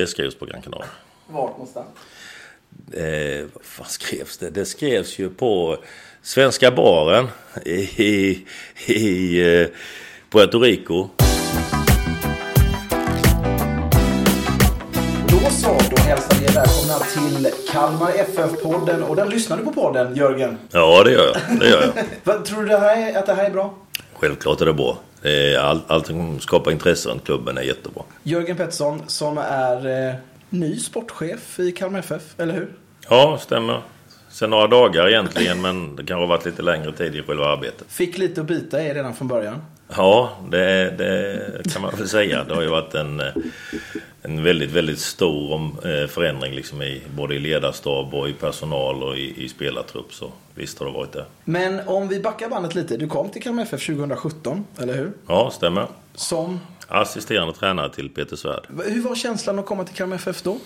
det skrevs på Gran Canaria. Vart någonstans? Eh, vad skrevs det? Det skrevs ju på Svenska baren i, i, eh, Puerto Rico. Då så, då hälsar vi er välkomna till Kalmar FF-podden. Och den lyssnar du på podden, Jörgen? Ja, det gör jag. Det gör jag. Tror du det här är, att det här är bra? Självklart är det bra. Är all, allt som skapar intresse runt klubben är jättebra. Jörgen Pettersson som är eh, ny sportchef i Kalmar FF, eller hur? Ja, stämmer. Sen några dagar egentligen, men det kanske har varit lite längre tid i själva arbetet. Fick lite att bita i redan från början. Ja, det, det kan man väl säga. Det har ju varit en, en väldigt, väldigt stor eh, förändring liksom i, både i ledarstab och i personal och i, i spelartrupp. Så visst har det varit det. Men om vi backar bandet lite. Du kom till Kalmar FF 2017, eller hur? Ja, stämmer. Som? Assisterande tränare till Peter Svärd. Hur var känslan att komma till Kalmar FF då?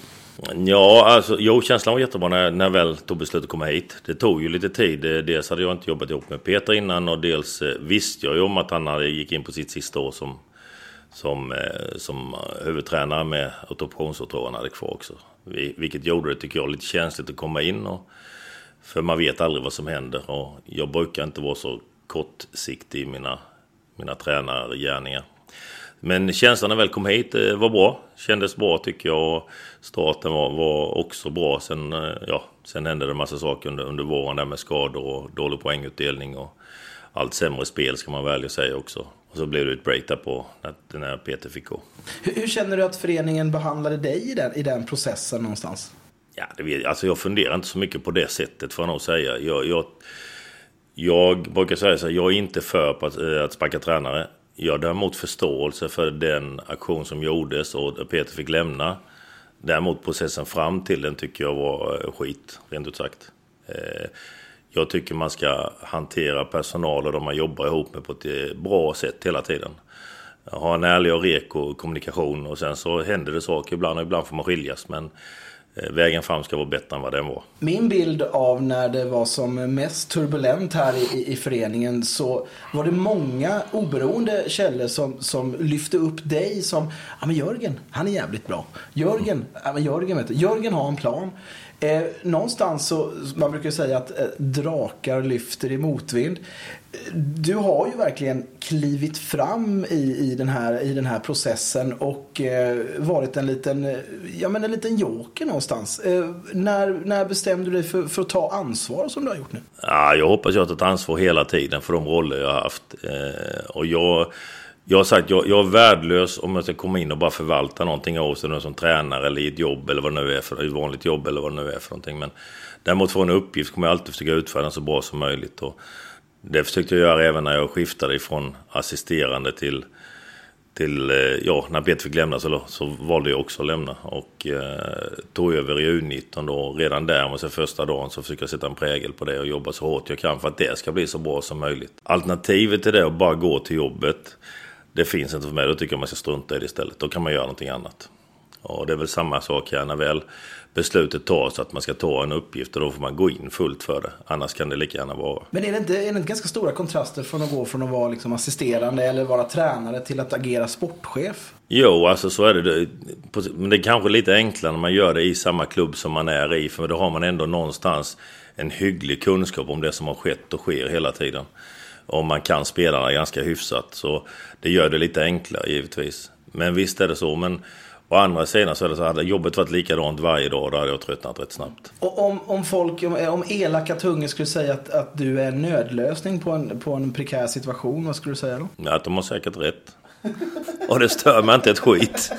Ja, alltså, jo, känslan var jättebra när, när jag väl tog beslutet att komma hit. Det tog ju lite tid. Eh, dels hade jag inte jobbat ihop med Peter innan och dels eh, visste jag ju om att han hade, gick in på sitt sista år som, som, eh, som huvudtränare med att optionsåret hade kvar också. Vilket gjorde det, tycker jag, lite känsligt att komma in. Och, för man vet aldrig vad som händer och jag brukar inte vara så kortsiktig i mina, mina tränargärningar. Men känslan när jag väl kom hit eh, var bra. Kändes bra tycker jag. Och starten var, var också bra. Sen, eh, ja, sen hände det en massa saker under, under våren där med skador och dålig poängutdelning. Och allt sämre spel ska man välja säga också. Och så blev det ett break där på när, när Peter fick gå. Hur, hur, känner du att föreningen behandlade dig i den, i den processen någonstans? Ja, det alltså jag funderar inte så mycket på det sättet får jag nog säga. Jag, jag, jag brukar säga så här, jag är inte för att, eh, att sparka tränare. Jag har däremot förståelse för den aktion som gjordes och Peter fick lämna. Däremot processen fram till den tycker jag var eh, skit, rent ut sagt. Eh, jag tycker man ska hantera personal och de man jobbar ihop med på ett eh, bra sätt hela tiden. Ha en ärlig och reko kommunikation och sen så händer det saker ibland och ibland får man skiljas. Men Eh, vägen fram ska vara bättre än vad den var. Min bild av när det var som mest turbulent här i, i föreningen så var det många oberoende källor som, som lyfte upp dig som ja men Jörgen, han är jävligt bra. Jörgen, ja men Jörgen vet du, Jörgen har en plan. Eh, någonstans så, man brukar säga att eh, drakar lyfter i motvind. Eh, du har ju verkligen klivit fram i, i, den, här, i den här processen och eh, varit en liten, eh, ja, men en liten joker någonstans. Eh, när, när bestämde du dig för, för, att ta ansvar som du har gjort nu? Ja, jag hoppas jag har tagit ansvar hela tiden för de roller jag har haft. Eh, och jag jag har sagt jag, jag är värdelös om jag ska komma in och bara förvalta någonting av sig som tränare eller i ett jobb eller vad det nu är för ett vanligt jobb eller vad det nu är för någonting. Men däremot få en uppgift kommer jag alltid försöka utföra den så bra som möjligt. Och det försökte jag göra även när jag skiftade ifrån assisterande till, till eh, ja, när Peter fick lämna så, så valde jag också att lämna och eh, tog över i U19 då. Redan där, och sen första dagen, så försöker jag sätta en prägel på det och jobba så hårt jag kan för att det ska bli så bra som möjligt. Alternativet till det är att bara gå till jobbet det finns inte för mig. Då tycker jag man ska strunta i det istället. Då kan man göra någonting annat. Och det är väl samma sak här när väl beslutet tas att man ska ta en uppgift och då får man gå in fullt för det. Annars kan det lika gärna vara. Men är det inte, är det inte ganska stora kontraster från att gå från att vara liksom assisterande eller vara tränare till att agera sportchef? Jo, alltså så är det. Men det är kanske lite enklare när man gör det i samma klubb som man är i. För då har man ändå någonstans en hygglig kunskap om det som har skett och sker hela tiden om man kan spelarna ganska hyfsat. Så det gör det lite enklare givetvis. Men visst är det så. Men å andra sidan så är det så hade jobbet varit likadant varje dag då hade jag tröttnat rätt snabbt. Och om, om folk, om, om elaka tungor skulle säga att, att du är en nödlösning på en, på en prekär situation, vad skulle du säga då? Ja, att de har säkert rätt. Och det stör mig inte ett skit.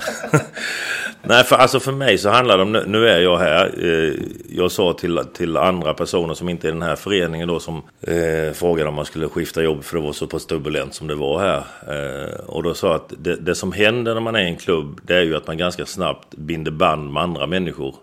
Nej, för, alltså för mig så handlar det om, nu är jag här. Eh, jag sa till, till andra personer som inte är i den här föreningen då som eh, frågade om man skulle skifta jobb för det var så pass turbulent som det var här. Eh, och då sa jag att det, det, som händer när man är i en klubb det är ju att man ganska snabbt binder band med andra människor.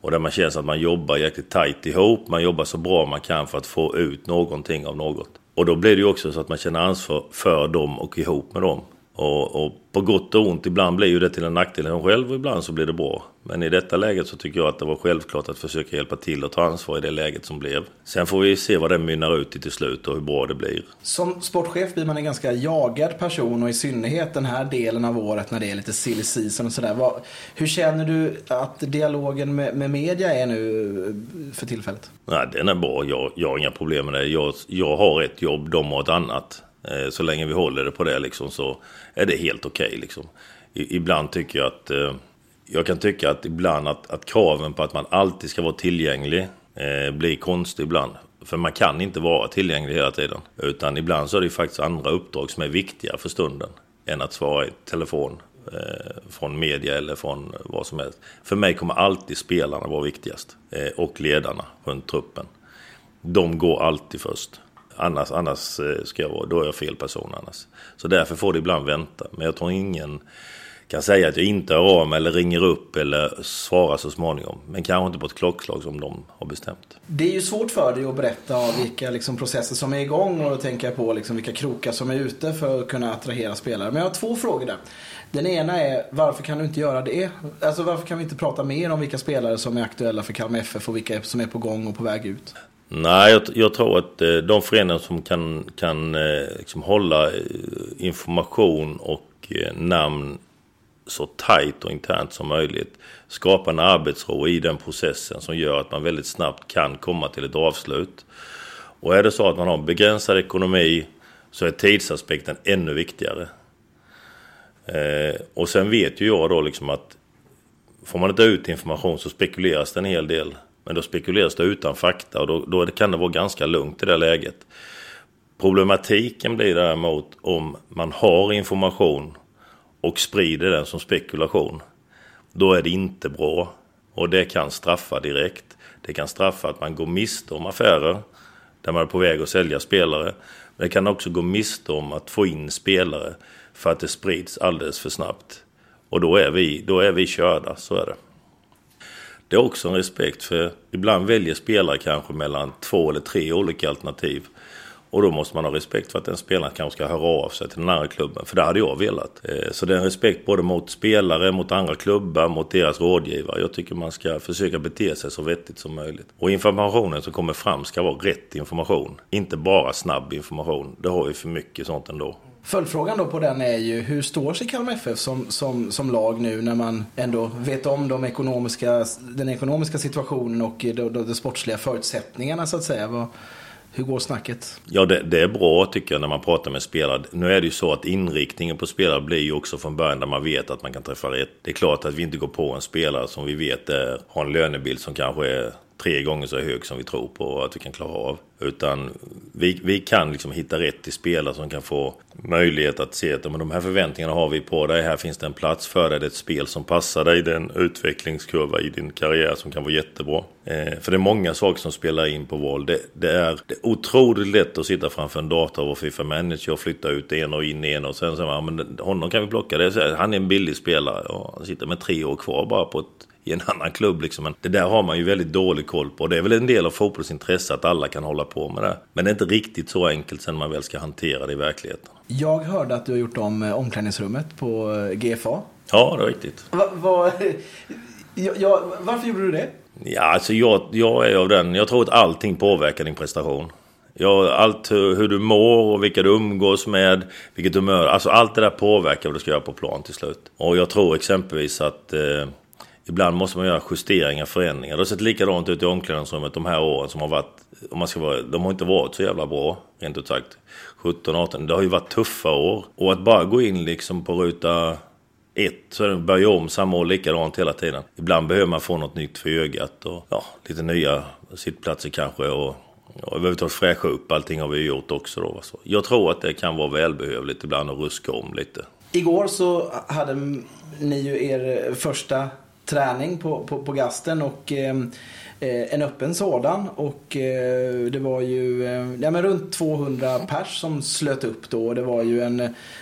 Och där man känner att man jobbar jäkligt tajt ihop, man jobbar så bra man kan för att få ut någonting av något. Och då blir det ju också så att man känner ansvar för dem och ihop med dem. Och, och, på gott och ont, ibland blir ju det till en nackdel för själv och ibland så blir det bra. Men i detta läget så tycker jag att det var självklart att försöka hjälpa till och ta ansvar i det läget som blev. Sen får vi se vad det mynnar ut i till slut och hur bra det blir. Som sportchef blir man en ganska jagad person och i synnerhet den här delen av året när det är lite silly season och sådär. Hur känner du att dialogen med, med media är nu för tillfället? Nej, den är bra. Jag, jag har inga problem med det. Jag, jag har ett jobb, de har ett annat. Eh, så länge vi håller det på det liksom, så är det helt okej. Okay, liksom. Ibland tycker jag att... Eh, jag kan tycka att ibland att, att kraven på att man alltid ska vara tillgänglig eh, blir konstig ibland. För man kan inte vara tillgänglig hela tiden. Utan ibland så är det ju faktiskt andra uppdrag som är viktiga för stunden. Än att svara i telefon eh, från media eller från vad som helst. För mig kommer alltid spelarna vara viktigast. Eh, och ledarna runt truppen. De går alltid först. Annars, annars eh, ska jag vara, då är jag fel person annars. Så därför får det ibland vänta. Men jag tror ingen kan säga att jag inte hör av mig eller ringer upp eller svarar så småningom. Men kanske inte på ett klockslag som de har bestämt. Det är ju svårt för dig att berätta vilka liksom, processer som är igång och tänka på liksom, vilka krokar som är ute för att kunna attrahera spelare. Men jag har två frågor där. Den ena är varför kan du inte göra det? Alltså varför kan vi inte prata mer om vilka spelare som är aktuella för Kalmar FF och vilka som är på gång och på väg ut? Nej, jag, jag, tror att eh, de föreningar som kan, kan eh, liksom hålla eh, information och namn så tajt och internt som möjligt. Skapa en arbetsro i den processen som gör att man väldigt snabbt kan komma till ett avslut. Och är det så att man har begränsad ekonomi så är tidsaspekten ännu viktigare. Och sen vet ju jag då liksom att får man inte ut information så spekuleras det en hel del. Men då spekuleras det utan fakta och då, då kan det vara ganska lugnt i det läget. Problematiken blir däremot om man har information och sprider den som spekulation. Då är det inte bra. Och det kan straffa direkt. Det kan straffa att man går miste om affärer där man är på väg att sälja spelare. Men det kan också gå miste om att få in spelare för att det sprids alldeles för snabbt. Och då är vi, då är vi körda, så är det. Det är också en respekt för ibland väljer spelare kanske mellan två eller tre olika alternativ. Och då måste man ha respekt för att den spelaren kanske ska höra av sig till den andra klubben. För det hade jag velat. Eh, så det är en respekt både mot spelare, mot andra klubbar, mot deras rådgivare. Jag tycker man ska försöka bete sig så vettigt som möjligt. Och informationen som kommer fram ska vara rätt information. Inte bara snabb information. Det har vi för mycket sånt ändå. Följdfrågan då på den är ju, hur står sig Kalmar FF som, som, som lag nu när man ändå vet om de ekonomiska, den ekonomiska situationen och eh, de, de, de sportsliga förutsättningarna så att säga? Vad, hur går snacket? Ja, det, det, är bra tycker jag när man pratar med spelare. Nu är det ju så att inriktningen på spelare blir ju också från början där man vet att man kan träffa rätt. Det är klart att vi inte går på en spelare som vi vet är, har en lönebild som kanske är tre gånger så hög som vi tror på att vi kan klara av. Utan vi, vi kan liksom hitta rätt till spelare som kan få möjlighet att se att de här förväntningarna har vi på dig. Här finns det en plats för dig. Det är ett spel som passar dig. Det är en utvecklingskurva i din karriär som kan vara jättebra. Eh, för det är många saker som spelar in på val. Det, det, är, det är otroligt lätt att sitta framför en dator och vara Fifa Manager och flytta ut en och in en och sen säger man men honom kan vi plocka. Det. Han är en billig spelare. och han sitter med tre år kvar bara på ett i en annan klubb. Liksom. Men det där har man ju väldigt dålig koll på. Det är väl en del av fotbollsintresse att alla kan hålla på med det. Men det är inte riktigt så enkelt sen man väl ska hantera det i verkligheten. Jag hörde att du har gjort om eh, omklädningsrummet på eh, GFA. Ja, det är riktigt. Va, va, ja, varför gjorde du det? Ja, alltså jag, jag är av den... Jag tror att allting påverkar din prestation. Ja, allt hur, hur, du mår och vilka du umgås med, vilket humör. Alltså allt det där påverkar vad du ska göra på plan till slut. Och jag tror exempelvis att eh, Ibland måste man göra justeringar, förändringar. Det har sett likadant ut i omklädningsrummet de här åren som har varit, om man ska vara, de har inte varit så jävla bra, rent ut sagt. 17, 18, det har ju varit tuffa år. Och att bara gå in liksom på ruta ett, så börjar börja om samma år likadant hela tiden. Ibland behöver man få något nytt för ögat och ja, lite nya sittplatser kanske och och överhuvudtaget fräscha upp allting har vi gjort också då. Så jag tror att det kan vara välbehövligt ibland att ruska om lite. Igår så hade ni ju er första träning på, på, på gasten och ehm, eh, en öppen sådan. Och eh, det var ju eh, ja, men runt 200 pers som slöt upp då. och Det var ju en,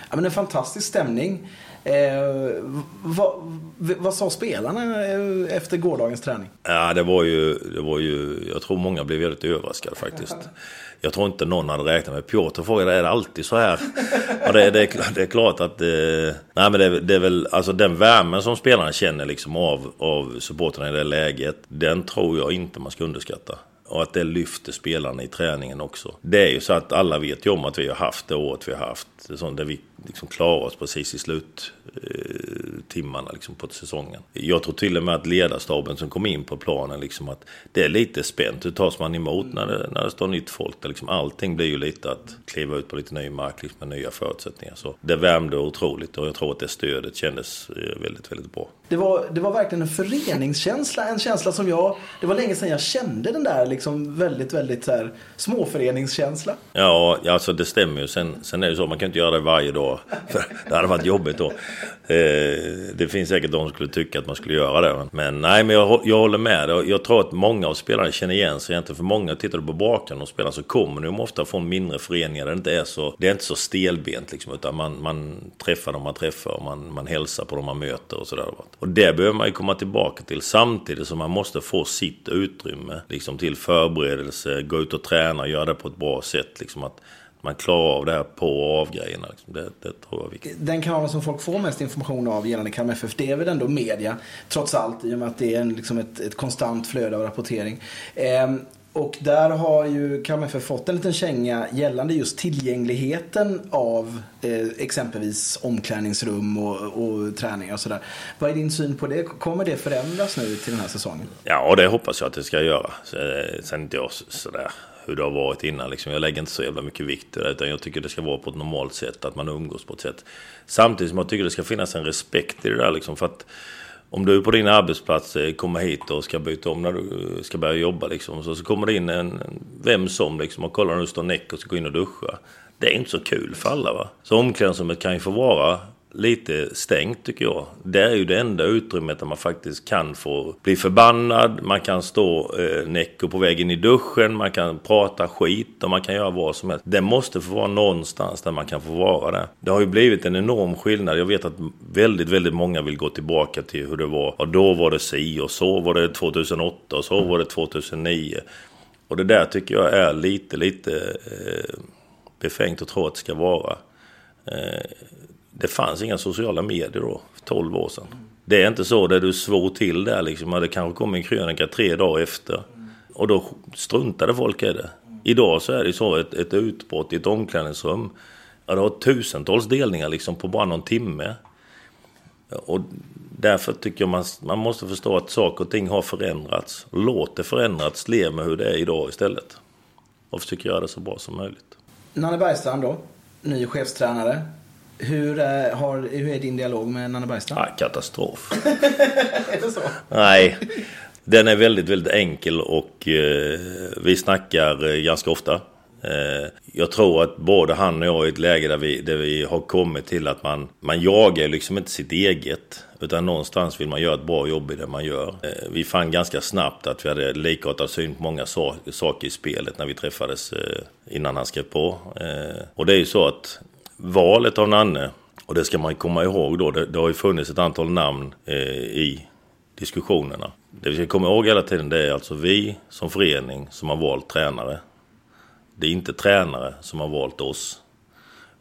ja, men en fantastisk stämning. Eh, vad, vad sa spelarna eh, efter gårdagens träning? Ja, det var, ju, det var ju... Jag tror många blev väldigt överraskade faktiskt. Jag tror inte någon hade räknat med. Piotr frågade, är det alltid så här? Ja, det, det, det är klart att... Eh, nej, men det, det, är väl... Alltså den värmen som spelarna känner liksom av, av supporterna i det läget. Den tror jag inte man ska underskatta. Och att det lyfter spelarna i träningen också. Det är ju så att alla vet ju om att vi har haft det året vi har haft. Det sånt där vi liksom klarar oss precis i sluttimmarna liksom på säsongen. Jag tror till och med att ledarstaben som kom in på planen, liksom att det är lite spänt. Hur tas man emot när det, när det står nytt folk? Där liksom allting blir ju lite att kliva ut på lite ny mark liksom med nya förutsättningar. Så det värmde otroligt och jag tror att det stödet kändes eh, väldigt, väldigt bra. Det var, det var verkligen en föreningskänsla, en känsla som jag... Det var länge sedan jag kände den där liksom väldigt, väldigt så här, småföreningskänsla. Ja, alltså det stämmer ju. Sen, sen är det så, man kan inte göra det varje dag. För det hade varit jobbigt då. Eh, det finns säkert de som skulle tycka att man skulle göra det. Men nej, men jag, jag håller med. Jag tror att många av spelarna känner igen sig egentligen. För många, tittar du på bakgrunden och spelar så kommer de ofta från mindre föreningar där det inte är så, det är inte så stelbent liksom. Utan man, man träffar dem man träffar och man, man hälsar på dem man möter och sådär. Och det behöver man ju komma tillbaka till samtidigt som man måste få sitt utrymme liksom till förberedelse, gå ut och träna och göra det på ett bra sätt. Liksom att man klarar av det här på och av grejerna. Liksom. Det, det tror jag är viktigt. Den kanalen som folk får mest information av gällande Kalmar FF, det är väl ändå media. Trots allt, i och med att det är en, liksom ett, ett konstant flöde av rapportering. Ehm, och där har ju Kalmar FF fått en liten känga gällande just tillgängligheten av eh, exempelvis omklädningsrum och, och träningar och sådär. Vad är din syn på det? Kommer det förändras nu till den här säsongen? Ja, det hoppas jag att det ska göra. Eh, sen inte jag sådär hur det har varit innan. Liksom. Jag lägger inte så jävla mycket vikt i det, utan jag tycker det ska vara på ett normalt sätt, att man umgås på ett sätt. Samtidigt som jag tycker det ska finnas en respekt i det där, liksom, för att om du på din arbetsplats eh, kommer hit och ska byta om när du eh, ska börja jobba, liksom, så, så kommer det in en, vem som liksom, och kollar när du står näck och ska gå in och duscha. Det är inte så kul för alla. va. Så omklädningsrummet kan ju få vara lite stängt tycker jag. Det är ju det enda utrymmet där man faktiskt kan få bli förbannad, man kan stå eh, näck på vägen i duschen, man kan prata skit och man kan göra vad som helst. Det måste få vara någonstans där man kan få vara det. Det har ju blivit en enorm skillnad. Jag vet att väldigt, väldigt många vill gå tillbaka till hur det var. Och då var det si och så var det 2008 och så var det 2009. Och det där tycker jag är lite, lite eh, befängt att tro att det ska vara. Eh, det fanns inga sociala medier då, för 12 år sedan. Det är inte så där du svor till där liksom. Det kanske kom en krönika tre dagar efter. Och då struntade folk i det. Idag så är det så ett, ett utbrott i ett omklädningsrum. Ja, det har tusentals delningar liksom på bara någon timme. Och därför tycker jag man, man måste förstå att saker och ting har förändrats. Låt det förändras, lev med hur det är idag istället. Och försök göra det så bra som möjligt. Nanne Bergstrand då, ny chefstränare. Hur är, eh, har, hur är din dialog med Nanne Bergstrand? Ja, katastrof. är det så? Nej, den är väldigt, väldigt enkel och eh, vi snackar eh, ganska ofta. Eh, jag tror att både han och jag är i ett läge där vi, där vi har kommit till att man, man jagar liksom inte sitt eget. Utan någonstans vill man göra ett bra jobb i det man gör. Eh, vi fann ganska snabbt att vi hade likartad syn på många saker i spelet när vi träffades innan han skrev på. Och det är ju så att valet av Nanne, och det ska man komma ihåg då, det, det har ju funnits ett antal namn eh, i diskussionerna. Det vi ska komma ihåg hela tiden det är alltså vi som förening som har valt tränare. Det är inte tränare som har valt oss.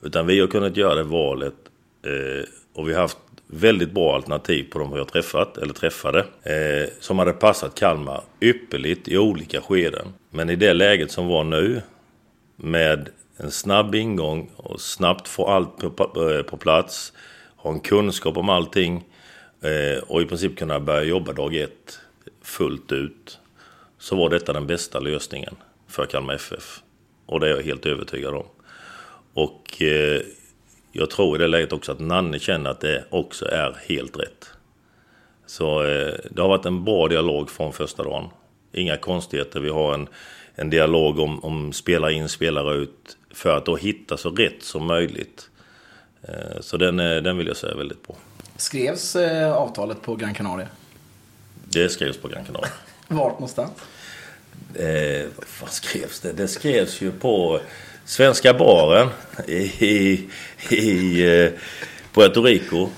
Utan vi har kunnat göra det valet eh, och vi har haft väldigt bra alternativ på de vi har träffat, eller träffade, eh, som hade passat Kalmar ypperligt i olika skeden. Men i det läget som var nu, med en snabb ingång och snabbt få allt på, eh, på, plats. Ha en kunskap om allting eh, och i princip kunna börja jobba dag ett fullt ut. Så var detta den bästa lösningen för Kalmar FF. Och det är jag helt övertygad om. Och eh, jag tror i det läget också att Nanne känner att det också är helt rätt. Så eh, det har varit en bra dialog från första dagen. Inga konstigheter. Vi har en, en dialog om, om spelare in, spelare ut för att då hitta så rätt som möjligt. Eh, så den, den vill jag säga väldigt bra. Skrevs eh, avtalet på Gran Canaria? Det skrevs på Gran Canaria. Vart någonstans? Eh, vad skrevs det? Det skrevs ju på Svenska baren i, i, i eh, Puerto Rico.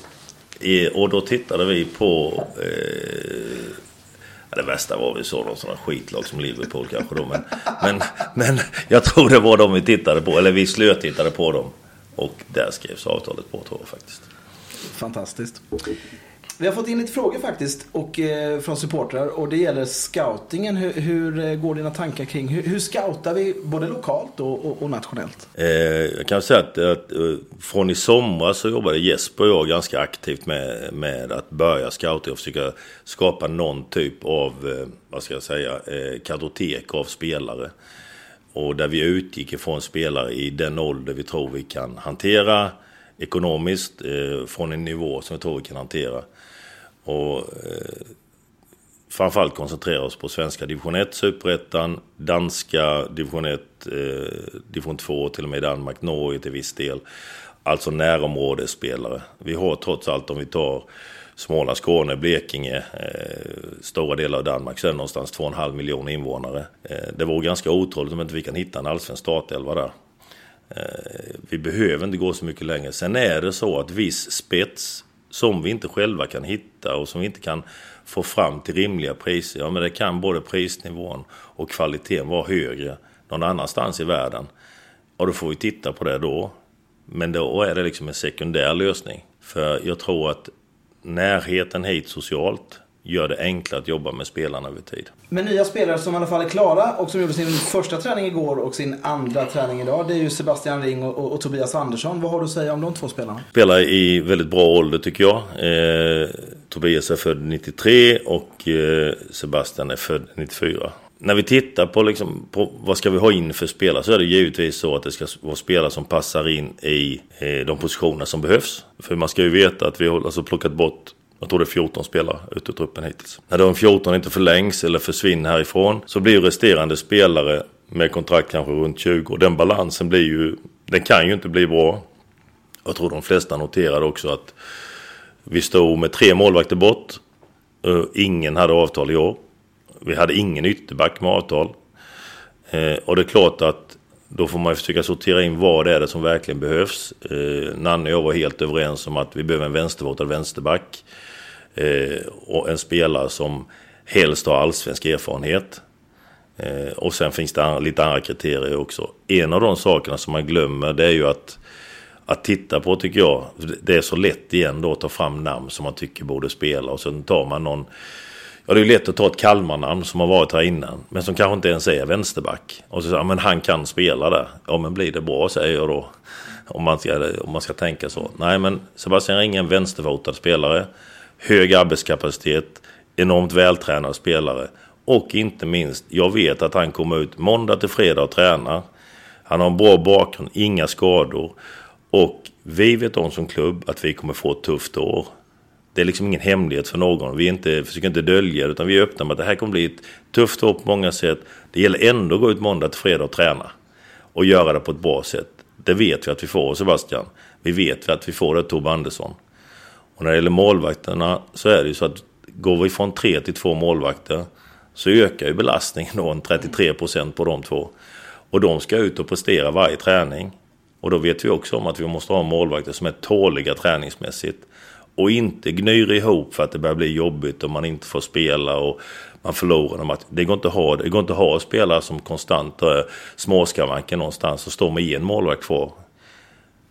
I, och då tittade vi på... Eh, det värsta var vi såg någon sån skitlag som Liverpool kanske då. Men, men, men jag tror det var de vi tittade på. Eller vi slötittade på dem. Och där skrevs avtalet på tror jag faktiskt. Fantastiskt. Vi har fått in lite frågor faktiskt och, eh, från supportrar och det gäller scoutingen. Hur, hur eh, går dina tankar kring hur, hur scoutar vi både lokalt och, och, och nationellt? Eh, jag kan säga att, att eh, från i somras så jobbade Jesper och jag ganska aktivt med, med att börja scouta och försöka skapa någon typ av, eh, vad ska jag säga, eh, kartotek av spelare. Och där vi utgick ifrån spelare i den ålder vi tror vi kan hantera ekonomiskt eh, från en nivå som jag tror vi kan hantera. Och eh, framförallt koncentrera oss på svenska division 1, superettan, danska division 1, eh, division 2, till och med Danmark, Norge till viss del. Alltså närområdesspelare. Vi har trots allt om vi tar Småland, Skåne, Blekinge, eh, stora delar av Danmark så är det någonstans 2,5 miljoner invånare. Eh, det vore ganska otroligt om inte vi kan hitta en allsvensk startelva där. Eh, vi behöver inte gå så mycket längre. Sen är det så att viss spets som vi inte själva kan hitta och som vi inte kan få fram till rimliga priser. Ja, men det kan både prisnivån och kvaliteten vara högre någon annanstans i världen. Och då får vi titta på det då. Men då är det liksom en sekundär lösning. För jag tror att närheten hit socialt gör det enklare att jobba med spelarna över tid. Men nya spelare som i alla fall är klara och som gjorde sin första träning igår och sin andra träning idag. Det är ju Sebastian Ring och, och, och Tobias Andersson. Vad har du att säga om de två spelarna? Spelar i väldigt bra ålder tycker jag. Eh, Tobias är född 93 och eh, Sebastian är född 94 när vi tittar på, liksom, på vad ska vi ha in för spelare så är det givetvis så att det ska vara spelare som passar in i eh, de positioner som behövs. För man ska ju veta att vi har alltså plockat bort jag tror det är 14 spelare ute i truppen hittills. När de 14 inte förlängs eller försvinner härifrån så blir ju resterande spelare med kontrakt kanske runt 20. Och den balansen blir ju, den kan ju inte bli bra. Jag tror de flesta noterade också att vi stod med tre målvakter bort. Eh, ingen hade avtal i år. Vi hade ingen ytterback med avtal. Eh, och det är klart att då får man försöka sortera in vad det är det som verkligen behövs. Eh, Nanne och jag var helt överens om att vi behöver en vänstervåtad vänsterback. Eh, och en spelare som helst har allsvensk erfarenhet. Eh, och sen finns det lite andra kriterier också. En av de sakerna som man glömmer det är ju att att titta på tycker jag. Det är så lätt igen då att ta fram namn som man tycker borde spela och sen tar man någon Ja, det är ju lätt att ta ett Kalmarnamn som har varit här innan, men som kanske inte ens är vänsterback. Och så säger men han kan spela där. Ja, men blir det bra, säger jag då. Om man ska, om man ska tänka så. Nej, men Sebastian Ring är en vänsterfotad spelare. Hög arbetskapacitet, enormt vältränad spelare. Och inte minst, jag vet att han kommer ut måndag till fredag och tränar. Han har en bra bakgrund, inga skador. Och vi vet om som klubb att vi kommer få ett tufft år. Det är liksom ingen hemlighet för någon. Vi inte, försöker inte dölja det, utan vi är öppna med att det här kommer bli ett tufft år på många sätt. Det gäller ändå att gå ut måndag till fredag och träna. Och göra det på ett bra sätt. Det vet vi att vi får Sebastian. Vi vet att vi får det Tobbe Andersson. Och när det gäller målvakterna så är det ju så att går vi från tre till två målvakter så ökar ju belastningen då en 33 procent på de två. Och de ska ut och prestera varje träning. Och då vet vi också om att vi måste ha målvakter som är tåliga träningsmässigt. Och inte gnyr ihop för att det börjar bli jobbigt och man inte får spela och man förlorar en match. Det går inte att ha, det går inte att ha spelare som konstant är småskavanker någonstans och står med en målvakt kvar.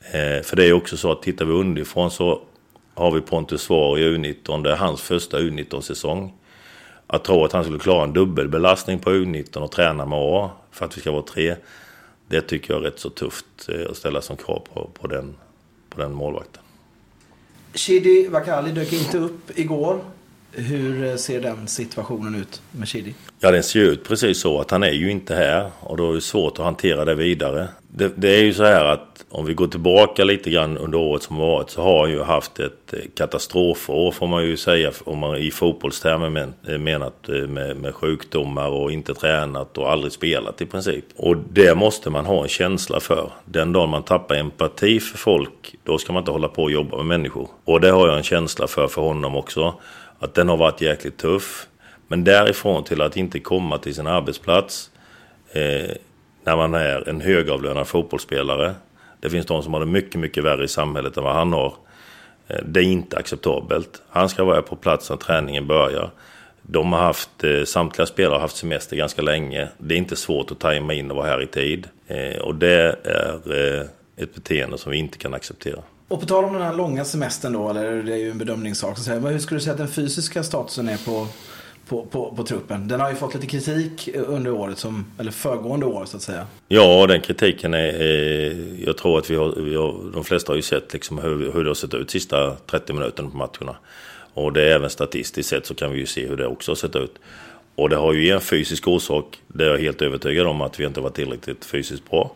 Eh, för det är också så att tittar vi underifrån så har vi Pontus Svar i U19. Det är hans första U19-säsong. Att tro att han skulle klara en dubbelbelastning på U19 och träna med A för att vi ska vara tre. Det tycker jag är rätt så tufft eh, att ställa som krav på, på, den, på den målvakten. Shidi Vakali dök inte upp igår. Hur eh, ser den situationen ut med Shidi? Ja, den ser ut precis så att han är ju inte här och då är det svårt att hantera det vidare. Det, det, är ju så här att om vi går tillbaka lite grann under året som varit så har han ju haft ett eh, katastrofår får man ju säga om man i fotbollstermer men, eh, menat eh, med, med sjukdomar och inte tränat och aldrig spelat i princip. Och det måste man ha en känsla för. Den dagen man tappar empati för folk då ska man inte hålla på och jobba med människor. Och det har jag en känsla för för honom också. Att den har varit jäkligt tuff. Men därifrån till att inte komma till sin arbetsplats eh, när man är en högavlönad fotbollsspelare. Det finns de som har det mycket, mycket värre i samhället än vad han har. Eh, det är inte acceptabelt. Han ska vara på plats när träningen börjar. De har haft, eh, samtliga spelare har haft semester ganska länge. Det är inte svårt att tajma in och vara här i tid. Eh, och det är ett beteende som vi inte kan acceptera. Och på tal om den här långa semestern då, eller det är ju en bedömningssak, så hur skulle du säga att den fysiska statusen är på, på, på, på, truppen? Den har ju fått lite kritik under året, som, eller föregående år så att säga. Ja, den kritiken är, är jag tror att vi har, vi har, de flesta har ju sett liksom hur, hur det har sett ut sista 30 minuterna på matcherna. Och det är även statistiskt sett så kan vi ju se hur det också har sett ut. Och det har ju en fysisk orsak, det är jag helt övertygad om att vi inte varit tillräckligt fysiskt bra.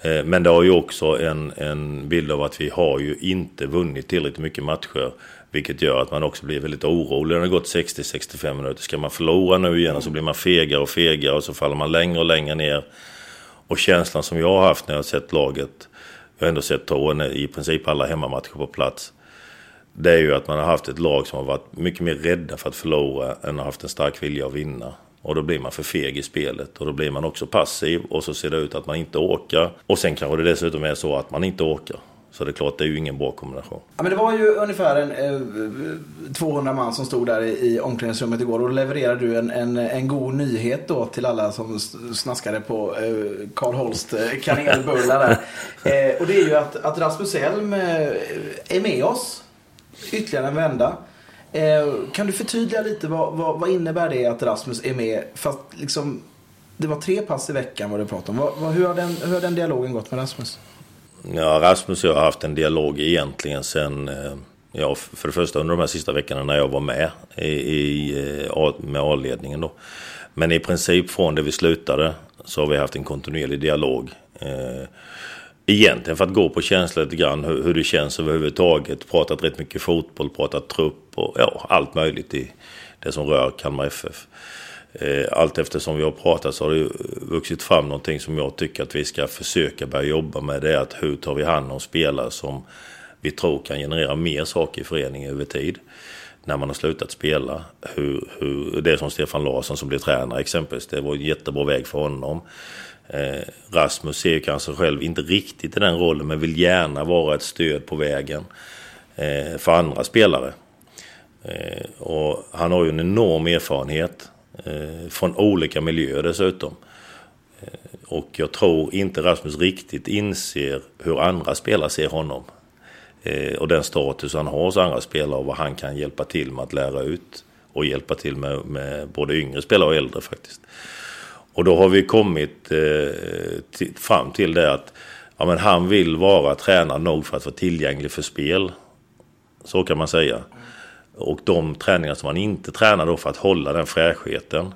Eh, men det har ju också en, en bild av att vi har ju inte vunnit tillräckligt mycket matcher. Vilket gör att man också blir väldigt orolig när det gått 60-65 minuter. Ska man förlora nu igen så blir man fegare och fegare och så faller man längre och längre ner. Och känslan som jag har haft när jag har sett laget, jag har ändå sett Torren i princip alla hemmamatcher på plats. Det är ju att man har haft ett lag som har varit mycket mer rädda för att förlora än har haft en stark vilja att vinna. Och då blir man för feg i spelet och då blir man också passiv och så ser det ut att man inte åker. Och sen kanske det dessutom är så att man inte åker. Så det är klart, det är ju ingen bra kombination. Ja, men det var ju ungefär en, eh, 200 man som stod där i, i omklädningsrummet igår. Och levererade du en, en, en god nyhet då till alla som snaskade på eh, Karl Holst eh, kanelbullar där. eh, och det är ju att, att Rasmus Elm eh, är med oss ytterligare en vända. Eh, kan du förtydliga lite vad, vad, vad, innebär det att Rasmus är med? Fast liksom, det var tre pass i veckan vad du pratade om. Vad, hur, har den, hur har den dialogen gått med Rasmus? Ja, Rasmus och jag har haft en dialog egentligen sen, eh, ja, för det första under de här sista veckorna när jag var med i, i eh, med A-ledningen då. Men i princip från det vi slutade så har vi haft en kontinuerlig dialog. Eh, egentligen för att gå på känsla lite grann hur, hur det känns överhuvudtaget. Pratat rätt mycket fotboll, pratat trupp och ja, allt möjligt i det som rör Kalmar FF. Eh, allt eftersom vi har pratat så har det vuxit fram någonting som jag tycker att vi ska försöka börja jobba med. Det är att hur tar vi hand om spelare som vi tror kan generera mer saker i föreningen över tid. När man har slutat spela. Hur, hur, det är som Stefan Larsson som blev tränare exempelvis. Det var en jättebra väg för honom. Eh, Rasmus ser kanske själv inte riktigt i den rollen men vill gärna vara ett stöd på vägen eh, för andra spelare. Eh, och han har ju en enorm erfarenhet Eh, från olika miljöer dessutom. Eh, och jag tror inte Rasmus riktigt inser hur andra spelare ser honom. Eh, och den status han har hos andra spelare och vad han kan hjälpa till med att lära ut. Och hjälpa till med, med både yngre spelare och äldre faktiskt. Och då har vi kommit fram till det att ja, men han vill vara tränad nog för att vara tillgänglig för spel. Så kan man säga. Och de träningar som han inte tränar då för att hålla den fräschheten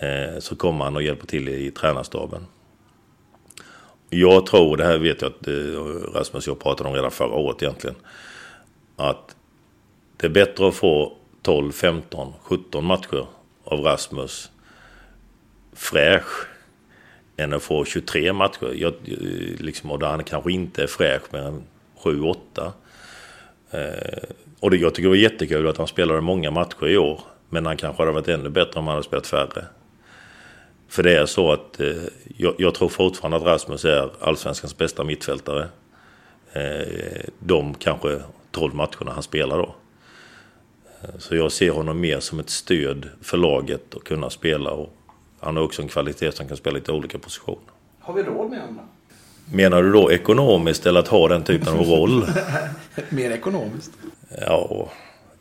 eh, så kommer han och hjälper till i, tränarstaben. Jag tror, det här vet jag att eh, Rasmus och jag pratade om redan förra året egentligen. Att det är bättre att få 12, 15, 17 matcher av Rasmus fräsch än att få 23 matcher. Jag, eh, liksom, och där han kanske inte är fräsch mer än 7-8. Och det, jag tycker det var jättekul att han spelade många matcher i år. Men han kanske hade varit ännu bättre om han hade spelat färre. För det är så att eh, jag, jag, tror fortfarande att Rasmus är allsvenskans bästa mittfältare. Eh, de kanske 12 matcherna han spelar då. Eh, så jag ser honom mer som ett stöd för laget att kunna spela och han har också en kvalitet som kan spela lite olika positioner. Har vi råd med honom? Menar du då ekonomiskt eller att ha den typen av roll? Mer ekonomiskt? Ja,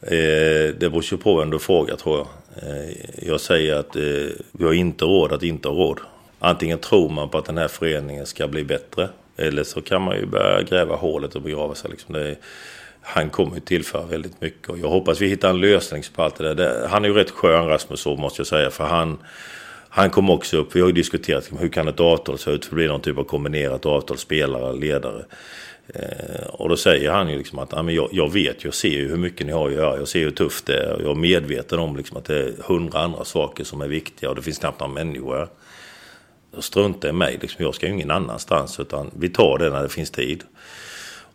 eh, det beror ju på vem du frågar tror jag. Eh, jag säger att eh, vi har inte råd att inte ha råd. Antingen tror man på att den här föreningen ska bli bättre. Eller så kan man ju börja gräva hålet och begrava sig. Liksom. Det, han kommer ju tillföra väldigt mycket. Och jag hoppas vi hittar en lösning på allt det där. Han är ju rätt skön Rasmus så måste jag säga. För han han kom också upp, vi har ju diskuterat hur kan ett avtal se ut för det blir någon typ av kombinerat avtal, spelare, ledare. Eh, och då säger han ju liksom att men jag, jag vet, jag ser ju hur mycket ni har att göra, jag ser hur tufft det är. Jag är medveten om liksom att det är hundra andra saker som är viktiga och det finns knappt några människor. Strunta i mig, liksom, jag ska ju ingen annanstans utan vi tar det när det finns tid.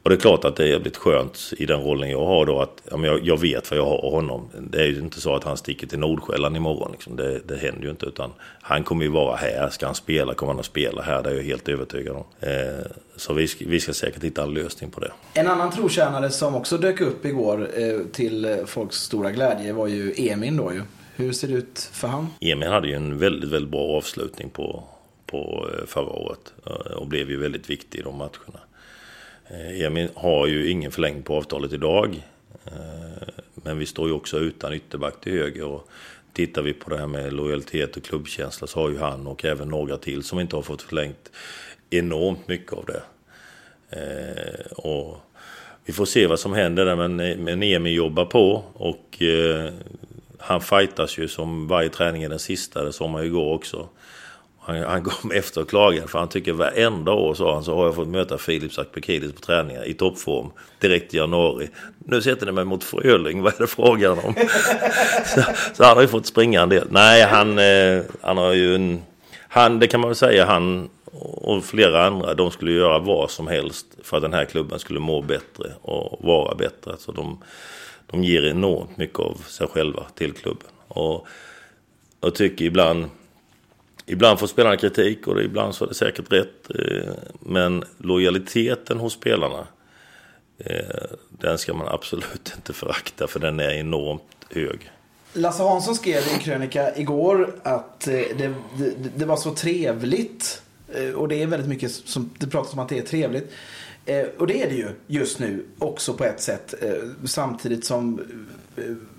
Och det är klart att det är blivit skönt i den rollen jag har då att ja, jag, jag vet vad jag har honom. Det är ju inte så att han sticker till Nordsjälland imorgon. Liksom. Det, det händer ju inte. Utan han kommer ju vara här. Ska han spela kommer han att spela här. Det är jag helt övertygad om. Eh, så vi, vi ska säkert hitta en lösning på det. En annan trotjänare som också dök upp igår eh, till folks stora glädje var ju Emin då ju. Hur ser det ut för han? Emin hade ju en väldigt, väldigt bra avslutning på, på eh, förra året. Eh, och blev ju väldigt viktig i de matcherna. Eh, Emin har ju ingen förlängning på avtalet idag. Eh, men vi står ju också utan ytterback till höger. Och tittar vi på det här med lojalitet och klubbkänsla så har ju han och även några till som inte har fått förlängt enormt mycket av det. Eh, och vi får se vad som händer där men, men Emil jobbar på och eh, han fightas ju som varje träning är den sista, det såg man ju igår också. Han, han kom efter och klagade för han tycker varenda år så, han, så har jag fått möta Filip Sakpekidis på träningar i toppform direkt i januari. Nu sätter ni mig mot Fröling, vad är det frågan om? så, så, han har ju fått springa en del. Nej, han, eh, han har ju en... Han, det kan man väl säga, han och flera andra, de skulle göra vad som helst för att den här klubben skulle må bättre och vara bättre. Så de, de ger enormt mycket av sig själva till klubben. Och jag tycker ibland, ibland får spelarna kritik och ibland så är det säkert rätt. Eh, men lojaliteten hos spelarna, eh, den ska man absolut inte förakta för den är enormt hög. Lasse Hansson skrev i en krönika igår att eh, det, det, det var så trevligt och det är väldigt mycket som det pratas om att det är trevligt. Och det är det ju just nu också på ett sätt. Samtidigt som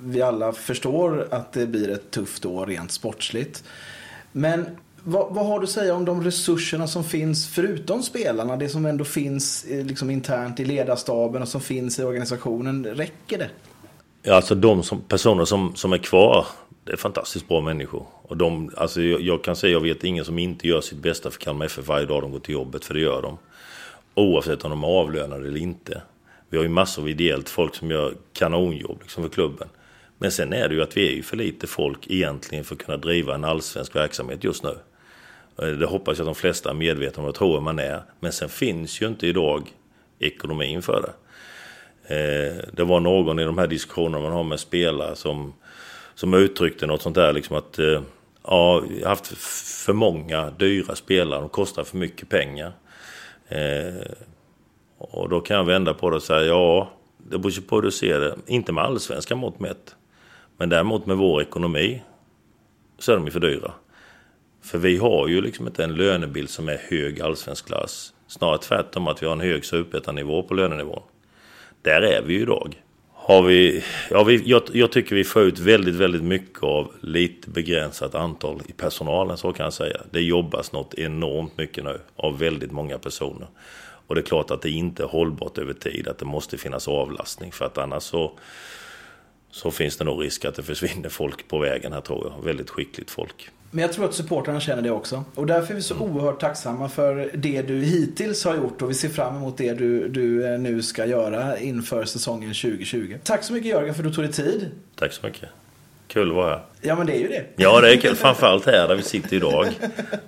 vi alla förstår att det blir ett tufft år rent sportsligt. Men vad, vad, har du att säga om de resurserna som finns förutom spelarna? Det som ändå finns eh, liksom internt i ledarstaben och som finns i organisationen. Räcker det? Ja, alltså de som, personer som, som är kvar, det är fantastiskt bra människor. Och de, alltså jag, jag kan säga, jag vet ingen som inte gör sitt bästa för Kalmar FF varje dag de går till jobbet, för det gör de. Oavsett om de är avlönade eller inte. Vi har ju massor av ideellt folk som gör kanonjobb liksom för klubben. Men sen är det ju att vi är ju för lite folk egentligen för att kunna driva en allsvensk verksamhet just nu. Eh, det hoppas jag att de flesta är medvetna om och tror man är. Men sen finns ju inte idag ekonomin för det. Eh, det var någon i de här diskussionerna man har med spelare som, som uttryckte något sånt där liksom att eh, ja, vi har haft för många dyra spelare, de kostar för mycket pengar. Och då kan jag vända på det och säga ja, det beror ju på hur du ser det. Inte med allsvenska mått mätt. Men däremot med vår ekonomi så är de ju för dyra. För vi har ju liksom inte en lönebild som är hög allsvensk klass. Snarare tvärtom att vi har en hög superettanivå på lönenivån. Där är vi ju idag. Har vi, ja, vi, jag, jag, tycker vi får ut väldigt, väldigt mycket av lite begränsat antal i personalen, så kan jag säga. Det jobbas något enormt mycket nu av väldigt många personer. Och det är klart att det inte är hållbart över tid, att det måste finnas avlastning för att annars så, så finns det nog risk att det försvinner folk på vägen här tror jag. Väldigt skickligt folk. Men jag tror att supportrarna känner det också. Och därför är vi så mm. oerhört tacksamma för det du hittills har gjort och vi ser fram emot det du, du eh, nu ska göra inför säsongen 2020. Tack så mycket Jörgen för att du tog dig tid. Tack så mycket. Kul att vara här. Ja men det är ju det. Ja det är kul. Framförallt här där vi sitter idag.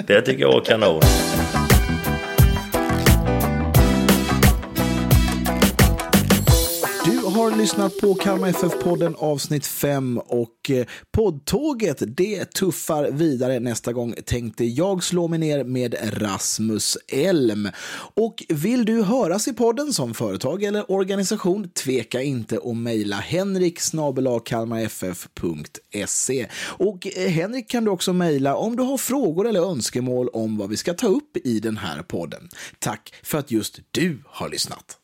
Det tycker jag var kanon. Lyssnat på Kalmar FF-podden avsnitt 5 och eh, poddtåget det tuffar vidare. Nästa gång tänkte jag slå mig ner med Rasmus Elm. Och vill du höras i podden som företag eller organisation, tveka inte att mejla henrik kalmarff.se. Och eh, Henrik kan du också mejla om du har frågor eller önskemål om vad vi ska ta upp i den här podden. Tack för att just du har lyssnat.